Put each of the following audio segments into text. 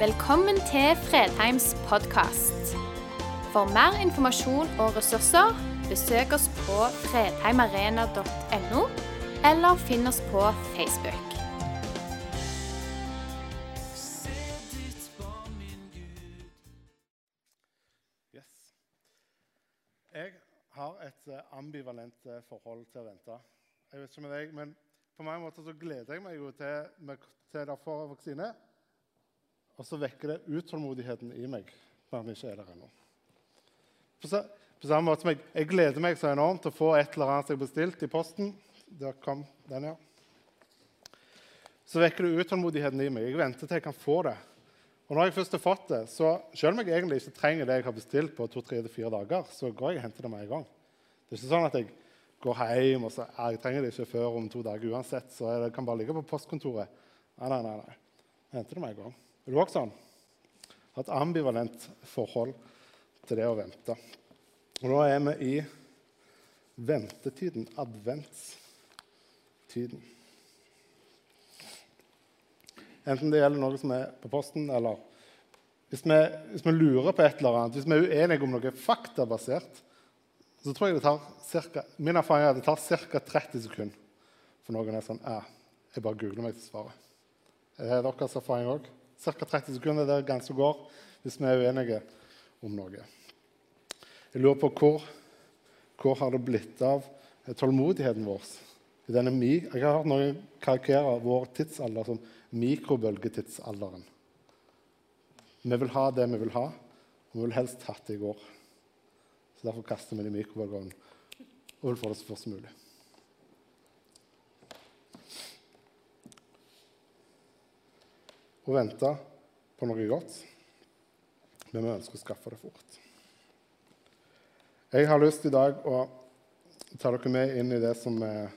Velkommen til Fredheims podkast. For mer informasjon og ressurser, besøk oss på fredheimarena.no, eller finn oss på Facebook. Yes. Jeg har et eh, ambivalent eh, forhold til å vente. Jeg vet ikke med deg, men På mange måter så gleder jeg meg jo til, til å få vaksine. Og så vekker det utålmodigheten i meg når den ikke er der ennå. På, samme måte som jeg, jeg gleder meg så enormt til å få et eller annet jeg har bestilt i posten. Der kom den, ja. Så vekker det utålmodigheten i meg. Jeg venter til jeg kan få det. Og når jeg først har fått det, så selv om jeg egentlig ikke trenger det jeg har bestilt på to, tre eller fire dager, så går jeg og henter det med en gang. Det er ikke sånn at jeg går hjem og så jeg trenger det ikke før om to dager uansett, så det kan bare ligge på postkontoret. Nei, nei, nei. nei. Jeg henter det med en gang. Er du også sånn? Har ambivalent forhold til det å vente. Og nå er vi i ventetiden, adventstiden. Enten det gjelder noe som er på posten, eller hvis vi, hvis vi lurer på et eller annet, hvis vi er uenige om noe faktabasert, så tror jeg det tar cirka, min erfaring er at det tar ca. 30 sekunder for noen er sånn ja, Jeg bare googler meg til svaret. Er det deres erfaring òg? Ca. 30 sekunder er det ganske går hvis vi er uenige om noe. Jeg lurer på hvor, hvor har det blitt av tålmodigheten vår? Jeg har hørt noen karakterer vår tidsalder som mikrobølgetidsalderen. Vi vil ha det vi vil ha, og vi vil helst hatt det i går. Så Derfor kaster vi det i mikrobølgeovnen og vil få det så fort som mulig. Å vente på noe godt, men vi ønsker å skaffe det fort. Jeg har lyst i dag å ta dere med inn i det som er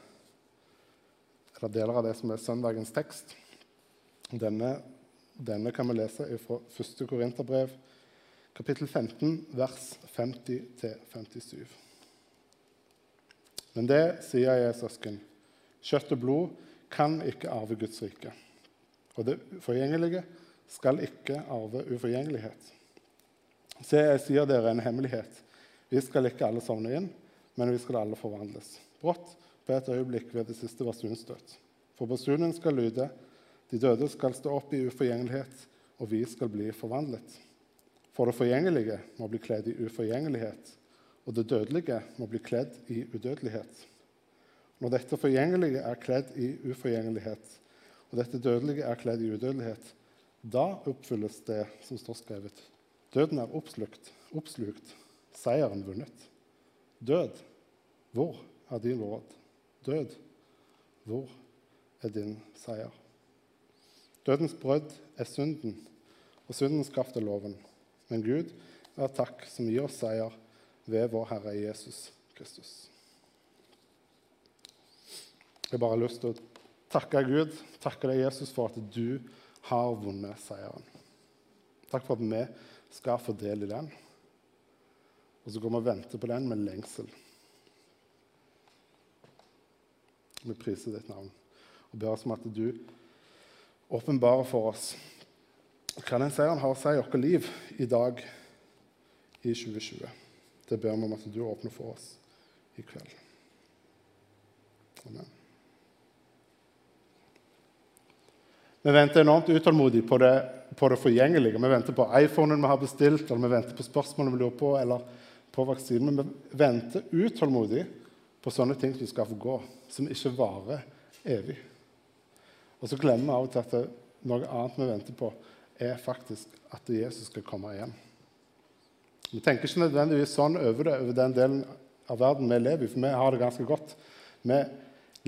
eller deler av det som er søndagens tekst. Denne, denne kan vi lese fra 1. Korinterbrev, kapittel 15, vers 50-57. Men det sier jeg, søsken, kjøtt og blod kan ikke arve Guds rike. Og det forgjengelige skal ikke arve uforgjengelighet. Se, jeg sier dere en hemmelighet. Vi skal ikke alle sovne inn, men vi skal alle forvandles. Brått på et øyeblikk ved det siste basunstøt. For basunen skal lyde, de døde skal stå opp i uforgjengelighet, og vi skal bli forvandlet. For det forgjengelige må bli kledd i uforgjengelighet, og det dødelige må bli kledd i udødelighet. Når dette forgjengelige er kledd i uforgjengelighet, og dette dødelige er kledd i udødelighet, da oppfylles det som står skrevet. Døden er oppslukt, oppslukt, seieren vunnet. Død, hvor er din råd? Død, hvor er din seier? Dødens brød er synden, og syndens kraft er loven. Men Gud er takk som gir oss seier ved vår Herre Jesus Kristus. Jeg har bare lyst til å takke Gud, takke deg, Jesus, for at du har vunnet seieren. Takk for at vi skal få del i den. Og så går vi og venter på den med lengsel. Vi priser ditt navn og ber oss om at du åpenbarer for oss hva den seieren har å si i vårt liv i dag i 2020. Det ber vi om at du åpner for oss i kveld. Amen. Vi venter enormt utålmodig på det, på det forgjengelige. Vi venter på iPhonen vi har bestilt, eller vi venter på spørsmålene vi lurer på, eller på vaksinen. Men vi venter utålmodig på sånne ting som skal få gå, som ikke varer evig. Og så glemmer vi av og til at det, noe annet vi venter på, er faktisk at Jesus skal komme igjen. Vi tenker ikke nødvendigvis sånn over det, over den delen av verden vi lever i, for vi har det ganske godt. Vi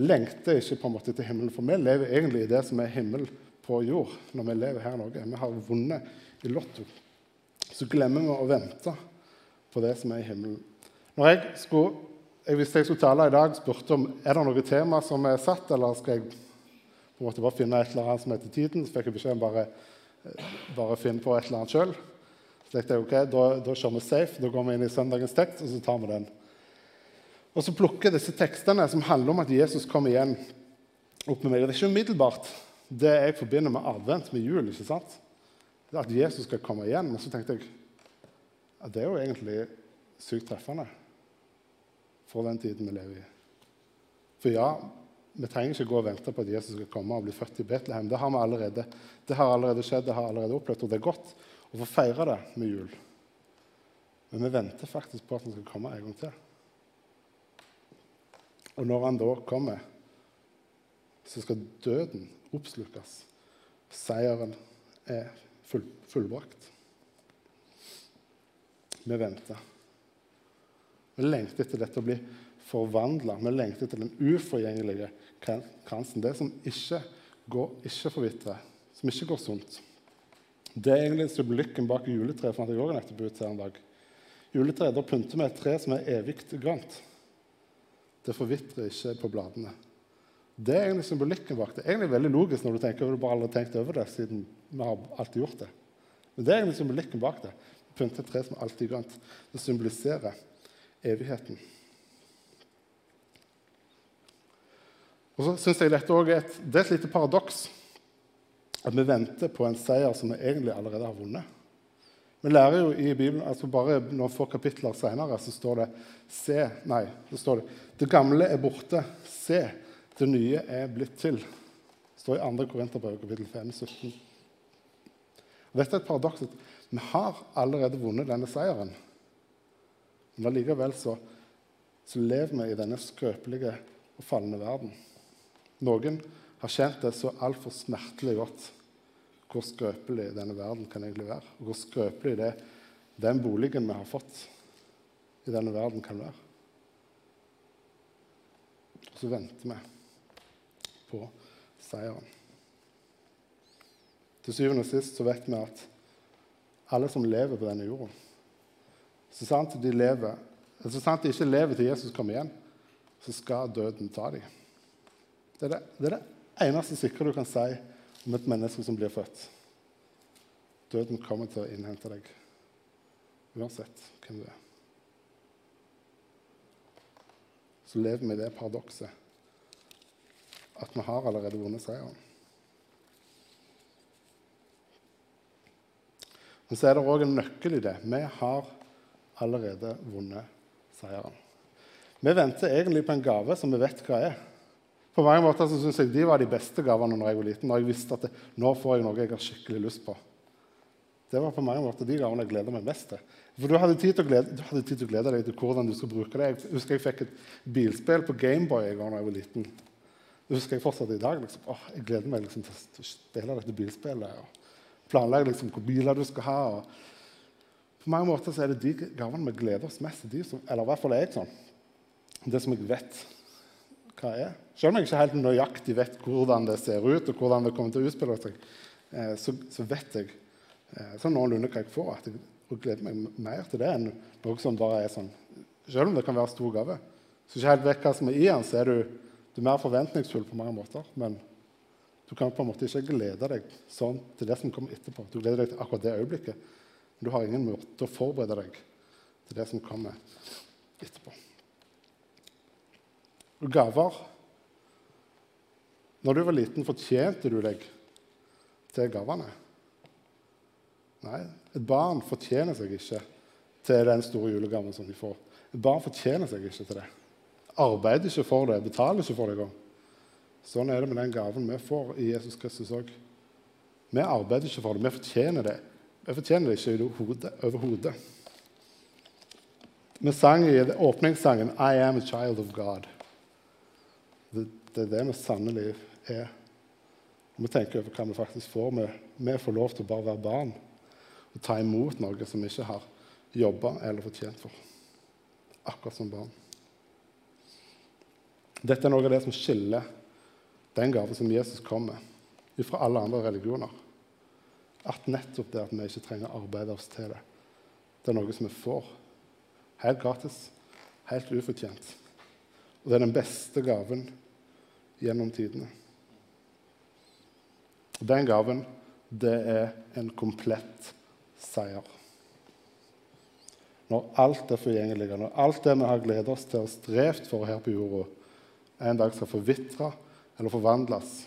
lengter ikke på en måte til himmelen, for vi lever egentlig i det som er himmel på jord. når Vi lever her i Norge. Vi har vunnet i Lotto. Så glemmer vi å vente på det som er i himmelen. Når jeg skulle, jeg visste jeg skulle tale i dag, spurte om er det noe tema som er satt, eller skal jeg på en måte bare finne et eller annet som heter Tiden. Så fikk jeg beskjed om bare, bare finne på et eller annet sjøl. Så tenkte jeg ok, da, da kjører vi safe. Da går vi inn i søndagens tekst, og så tar vi den. Og så plukker jeg disse tekstene som handler om at Jesus kommer igjen, opp med meg. Og det er ikke umiddelbart det jeg forbinder med advent, med jul. ikke sant? Det at Jesus skal komme igjen. Men så tenkte jeg at det er jo egentlig sykt treffende for den tiden vi lever i. For ja, vi trenger ikke gå og vente på at Jesus skal komme og bli født i Betlehem. Det har vi allerede. Det har allerede skjedd, det har allerede opplevd, og det er godt å få feire det med jul. Men vi venter faktisk på at han skal komme en gang til. Og når han da kommer, så skal døden oppslukes. Seieren er full, fullbrakt. Vi venter. Vi lengter etter dette å bli forvandla. Vi lengter etter den uforgjengelige kransen. Det som ikke, går, ikke forvitrer, som ikke går sunt. Det er egentlig symbolikken bak juletreet. fant jeg også nettopp ut her en dag. Juletreet, Da pynter vi et tre som er evig grønt. Det forvitrer ikke på bladene. Det er egentlig symbolikken bak det. Egentlig veldig logisk når du tenker over det, bare aldri tenkt over det, siden vi har alltid gjort det. Men det er egentlig symbolikken bak det. Pynte et tre som alltid grønt. Det symboliserer evigheten. Og så synes jeg dette også er et, Det er et lite paradoks at vi venter på en seier som vi egentlig allerede har vunnet. Vi lærer jo i Bibelen, altså Bare noen få kapitler senere så står det Se, nei, så står det Det gamle er borte. Se, det nye er blitt til. Det står i 2. Korinterbrev kapittel 5, 17. Og dette er et paradoks. Vi har allerede vunnet denne seieren. Men allikevel så, så lever vi i denne skrøpelige og falne verden. Noen har kjent det så altfor smertelig godt hvor skrøpelig denne verden kan egentlig være. Og hvor skrøpelig det, den boligen vi har fått i denne verden, kan være. Og så venter vi på seieren. Til syvende og sist så vet vi at alle som lever på denne jorda Så sant de, lever, så sant de ikke lever til Jesus kommer igjen, så skal døden ta dem. Det er det, det er det eneste sikre du kan si om et menneske som blir født. Døden kommer til å innhente deg uansett hvem du er. Så lever vi i det paradokset at vi har allerede vunnet seieren. Men så er det òg en nøkkel i det. Vi har allerede vunnet seieren. Vi venter egentlig på en gave som vi vet hva er. På mange måter så synes jeg De var de beste gavene når jeg var liten. Når jeg visste at det, nå får jeg noe jeg har skikkelig lyst på. Det var på mange måter de gavene jeg gleder meg mest til. For Du hadde tid til å glede, tid til å glede deg til hvordan du skulle bruke det. Jeg husker jeg fikk et bilspill på Gameboy da jeg var liten. Det husker jeg fortsatt i dag. Liksom. Åh, jeg gleder meg liksom, til å spille dette bilspillet. og Planlegge liksom, hvilke biler du skal ha. Og på mange måter så er det de gavene vi gleder oss mest til. Eller i hvert fall er jeg sånn. Det som jeg vet hva er. Selv om jeg ikke helt nøyaktig vet hvordan det ser ut, og hvordan det kommer til å utspille seg, eh, så, så, vet jeg eh, sånn noenlunde hva jeg får. at jeg og gleder meg mer til det enn noe som bare er sånn Selv om det kan være stor gave. Så ikke helt vet hva som er i den, så er du, du er mer forventningsfull på mange måter. Men du kan på en måte ikke glede deg sånn til det som kommer etterpå. Du gleder deg til akkurat det øyeblikket. Men du har ingen måte å forberede deg til det som kommer etterpå. Og gaver Når du var liten, fortjente du deg til gavene? Nei, et barn fortjener seg ikke til den store julegaven som de får. Et barn fortjener seg ikke til det. Arbeider ikke for det, betaler ikke for det. Sånn er det med den gaven vi får i Jesus Kristus òg. Vi arbeider ikke for det, vi fortjener det. Vi fortjener det ikke overhodet. Vi sang i åpningssangen 'I am a child of God'. Det, det er det vi sannelig er. Vi må tenke over hva vi faktisk får. Vi, vi får lov til å bare være barn og ta imot noe som vi ikke har jobba eller fortjent for. Akkurat som barn. Dette er noe av det som skiller den gaven som Jesus kom med, fra alle andre religioner. At nettopp det at vi ikke trenger å arbeide oss til det, det er noe som vi får. Helt gratis, helt ufortjent. Og det er den beste gaven gjennom tidene. Den gaven, det er en komplett seier. Når alt er forgjengelig, når alt det vi har gledet oss til og strevd for her på jorda, en dag skal forvitre eller forvandles,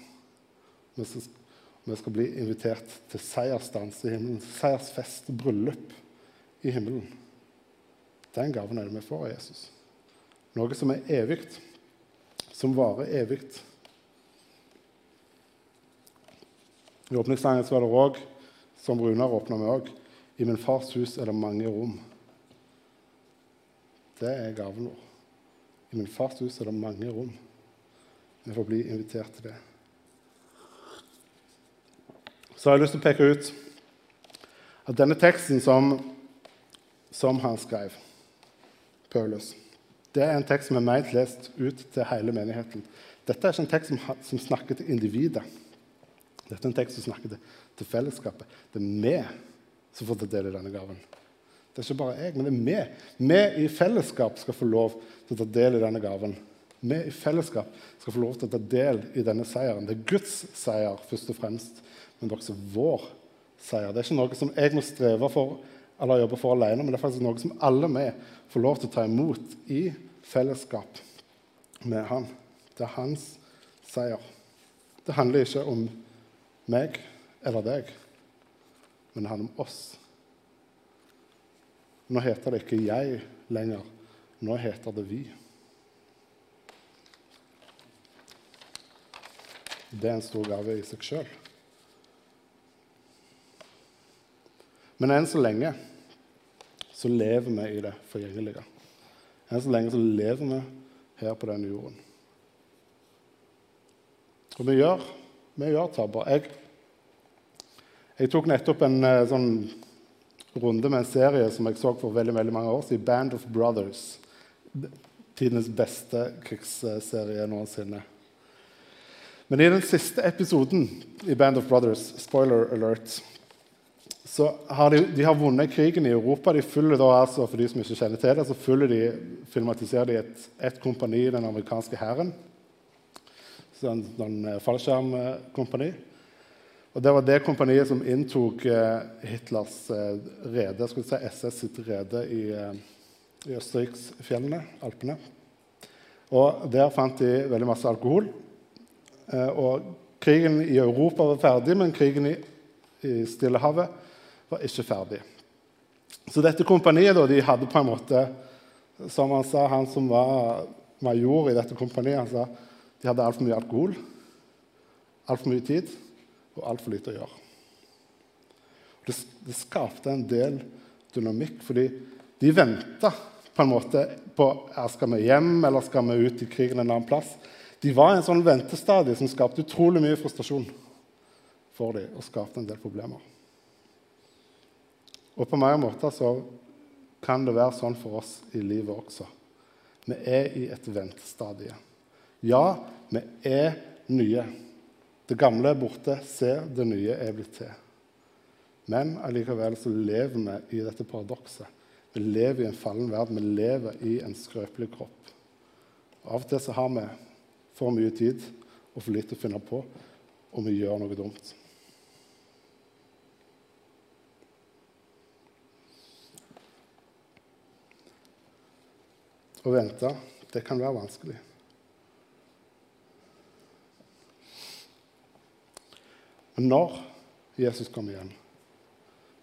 Vi skal bli invitert til seiersdans i himmelen, seiersfest, bryllup i himmelen. Den gaven er det vi får av Jesus. Noe som er evig, som varer evig. I åpningssangen var det òg, som Runar åpna med òg, i min fars hus er det mange rom. Det er gaven vår. I min fars hus er det mange rom. Vi får bli invitert til det. Så har jeg lyst til å peke ut at denne teksten som, som han skrev, Paulus, det er en tekst som er ment lest ut til hele menigheten. Dette er ikke en tekst som, som snakker til individet. Dette er en tekst som snakker til, til fellesskapet. Det er vi som får ta del i denne gaven. Det er ikke bare jeg, men det er vi. Vi i fellesskap skal få lov til å ta del i denne gaven. Vi i fellesskap skal få lov til å ta del i denne seieren. Det er Guds seier først og fremst, men det er også vår seier. Det er ikke noe som jeg må streve for eller jobbe for alene, men det er faktisk noe som alle vi får lov til å ta imot i fellesskap med Han. Det er hans seier. Det handler ikke om meg eller deg, men det handler om oss. Nå heter det ikke 'jeg' lenger. Nå heter det 'vi'. Det er en stor gave i seg sjøl. Men enn så lenge så lever vi i det forgjengelige. Enn så lenge så lever vi her på denne jorden. Og vi gjør, vi gjør tabber. Jeg, jeg, tok nettopp en eh, sånn runde med en serie som jeg så for veldig, veldig mange år siden, 'Band of Brothers'. Tidenes beste krigsserie noensinne. Men i den siste episoden i Band of Brothers, spoiler alert, så har de, de, har vunnet krigen i Europa. De følger da, altså, for de som ikke kjenner til det, så følger de, filmatiserer de et, et kompani i den amerikanske hæren. En, en eh, fallskjermkompani. Og Det var det kompaniet som inntok eh, Hitlers eh, rede, skulle si SS sitt rede i, eh, i Østerriksfjellene, Alpene. Og Der fant de veldig masse alkohol. Og Krigen i Europa var ferdig, men krigen i, i Stillehavet var ikke ferdig. Så dette kompaniet da, de hadde på en måte Som han sa, han som var major i dette kompaniet, han sa de hadde altfor mye alkohol, altfor mye tid og altfor lite å gjøre. Det, det skapte en del dynamikk, fordi de venta på en måte på er skal vi hjem eller skal vi ut i krigen en annen plass. De var i en sånn ventestadie som skapte utrolig mye frustrasjon for dem og skapte en del problemer. Og på mange måter så kan det være sånn for oss i livet også. Vi er i et ventestadie. Ja, vi er nye. Det gamle er borte. Se, det nye er blitt til. Men allikevel så lever vi i dette paradokset. Vi lever i en fallen verden. Vi lever i en skrøpelig kropp. Av og til så har vi for mye tid og for lite å finne på, og vi gjør noe dumt. Å vente, det kan være vanskelig. Men når Jesus kommer igjen,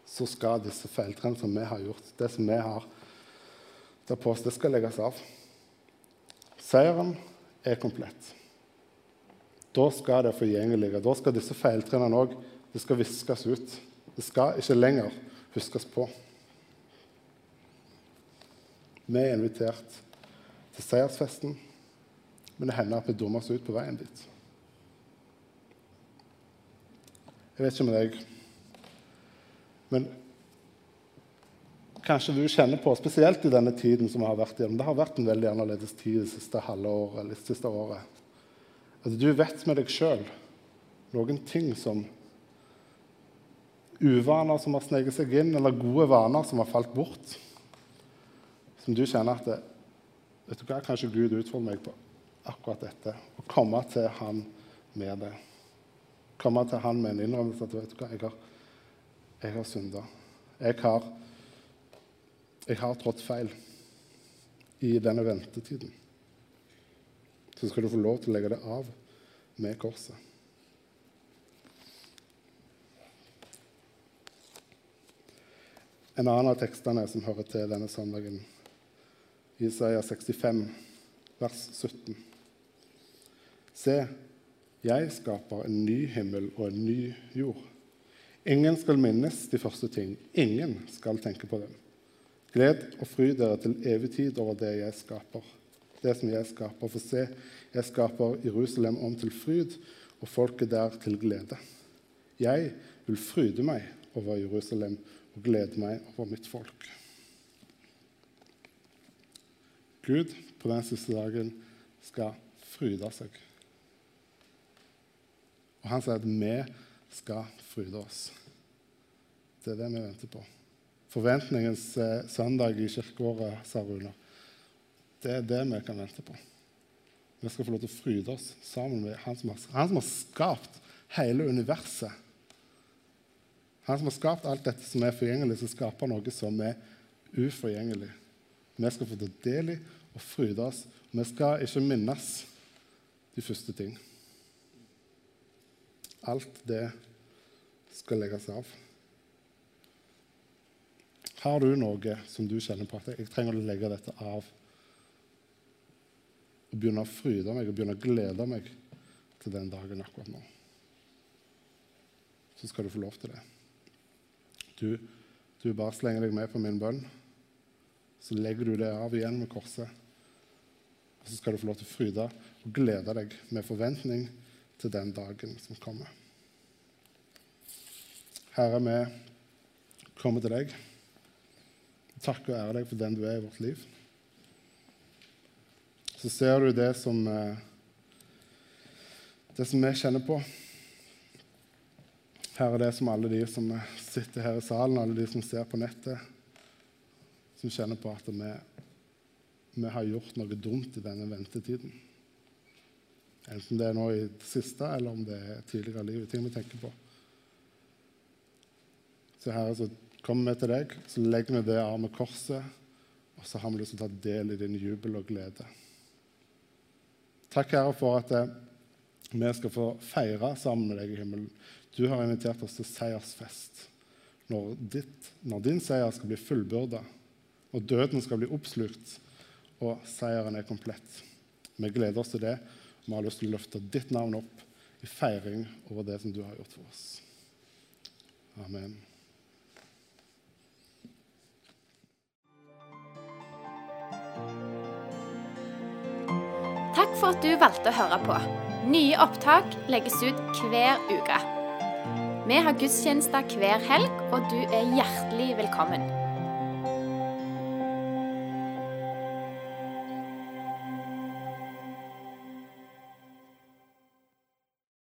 så skal disse feiltrendene som vi har gjort, det som vi har tatt på oss, det skal legges av. Seieren er komplett. Da skal det forgjengelige. Da skal disse feiltrendene òg viskes ut. Det skal ikke lenger huskes på. Vi er invitert til seiersfesten, men det hender at vi dummer oss ut på veien dit. Jeg vet ikke med deg, men kanskje du kjenner på, spesielt i denne tiden som vi har vært igjennom Det har vært en veldig annerledes tid det siste halve året, eller det siste året. At du vet med deg sjøl noen ting som Uvaner som har sneket seg inn, eller gode vaner som har falt bort. Som du kjenner at det, Vet du hva, Kanskje Gud utfordrer meg på akkurat dette. Å komme til Han med det komme til han med en innrømmelse at vet du hva, jeg har, jeg har synda. Jeg har, har trådt feil i denne ventetiden. Så skal du få lov til å legge det av med korset. En annen av tekstene som hører til denne søndagen, Isaiah 65, vers 17. Se, jeg skaper en ny himmel og en ny jord. Ingen skal minnes de første ting. Ingen skal tenke på dem. Gled og fry dere til evig tid over det jeg skaper. Det som jeg skaper. For se, jeg skaper Jerusalem om til fryd, og folket der til glede. Jeg vil fryde meg over Jerusalem og glede meg over mitt folk. Gud på den siste dagen skal fryde seg. Og han sier at vi skal fryde oss. Det er det vi venter på. Forventningens eh, søndag i kirkeåret, sa Rune. Det er det vi kan vente på. Vi skal få lov til å fryde oss sammen med han som har, han som har skapt hele universet. Han som har skapt alt dette som er forgjengelig, som skaper noe som er uforgjengelig. Vi skal få ta del i og fryde oss. Vi skal ikke minnes de første ting. Alt det skal legges av. Har du noe som du kjenner på at jeg trenger å legge dette av? Og begynne å fryde meg og begynne å glede meg til den dagen akkurat nå. Så skal du få lov til det. Du, du bare slenger deg med på min bønn. Så legger du det av igjen med korset. Og så skal du få lov til å fryde og glede deg med forventning til den dagen som kommer. Herre, vi kommer til deg. Takk og ære deg for den du er i vårt liv. Så ser du det som, eh, det som vi kjenner på. Her er det som alle de som sitter her i salen, alle de som ser på nettet, som kjenner på at vi, vi har gjort noe dumt i denne ventetiden. Enten det er nå i det siste, eller om det er tidligere i livet. Ting vi tenker på. Så Herre, så kommer vi til deg, så legger vi det av med korset, og så har vi lyst til å ta del i din jubel og glede. Takk, Herre, for at eh, vi skal få feire sammen med deg i himmelen. Du har invitert oss til seiersfest. Når, ditt, når din seier skal bli fullbyrda, og døden skal bli oppslukt, og seieren er komplett. Vi gleder oss til det. Vi har lyst til å løfte ditt navn opp i feiring over det som du har gjort for oss. Amen. Takk for at du valgte å høre på. Nye opptak legges ut hver uke. Vi har gudstjenester hver helg, og du er hjertelig velkommen.